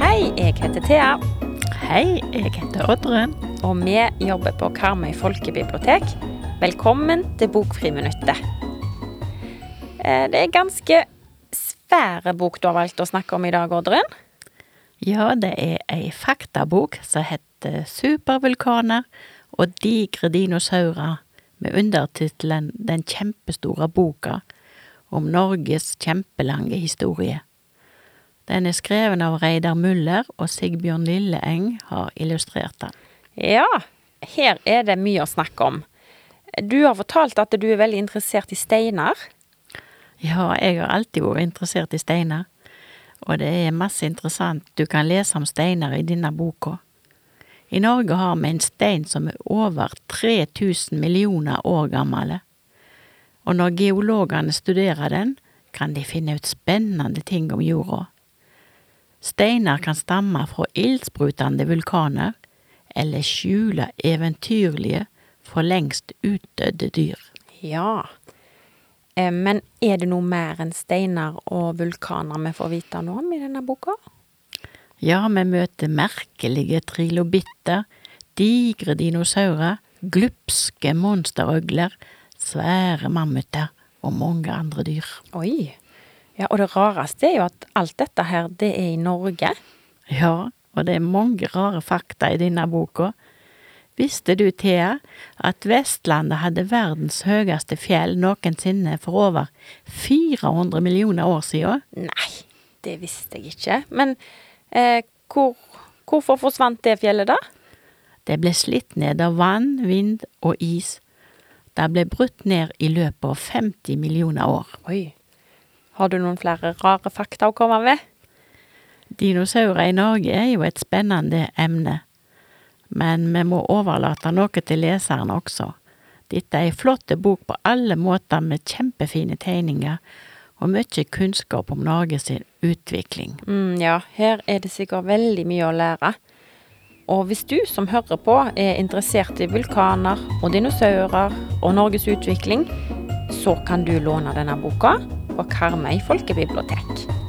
Hei, jeg heter Thea, Hei, jeg heter Oddrun. og vi jobber på Karmøy folkebibliotek. Velkommen til Bokfriminuttet. Eh, Det er ganske svære bok du har valgt å snakke om i dag, Oddrun. Ja, det er ei faktabok som heter Supervulkaner og digre dinosaurer, med undertittelen Den kjempestore boka om Norges kjempelange historie. Den er skreven av Reidar Muller, og Sigbjørn Lilleeng har illustrert den. Ja, her er det mye å snakke om. Du har fortalt at du er veldig interessert i steiner. Ja, jeg har alltid vært interessert i steiner, og det er masse interessant du kan lese om steiner i denne boka. I Norge har vi en stein som er over 3000 millioner år gammel, og når geologene studerer den, kan de finne ut spennende ting om jorda. Steiner kan stamme fra ildsprutende vulkaner, eller skjule eventyrlige, for lengst utdødde dyr. Ja. Eh, Men er det noe mer enn steiner og vulkaner vi får vite noe om i denne boka? Ja, vi møter merkelige trilobitter, digre dinosaurer, glupske monsterøgler, svære mammuter og mange andre dyr. Oi. Ja, og det rareste er jo at alt dette her, det er i Norge. Ja, og det er mange rare fakta i denne boka. Visste du, Thea, at Vestlandet hadde verdens høyeste fjell noensinne for over 400 millioner år siden? Nei, det visste jeg ikke. Men eh, hvor, hvorfor forsvant det fjellet da? Det ble slitt ned av vann, vind og is. Det ble brutt ned i løpet av 50 millioner år. Oi. Har du noen flere rare fakta å komme med? Dinosaurer i Norge er jo et spennende emne, men vi må overlate noe til leseren også. Dette er ei flott bok på alle måter med kjempefine tegninger og mye kunnskap om Norge sin utvikling. Mm, ja, her er det sikkert veldig mye å lære. Og hvis du som hører på er interessert i vulkaner og dinosaurer og Norges utvikling, så kan du låne denne boka på Karmøy folkebibliotek.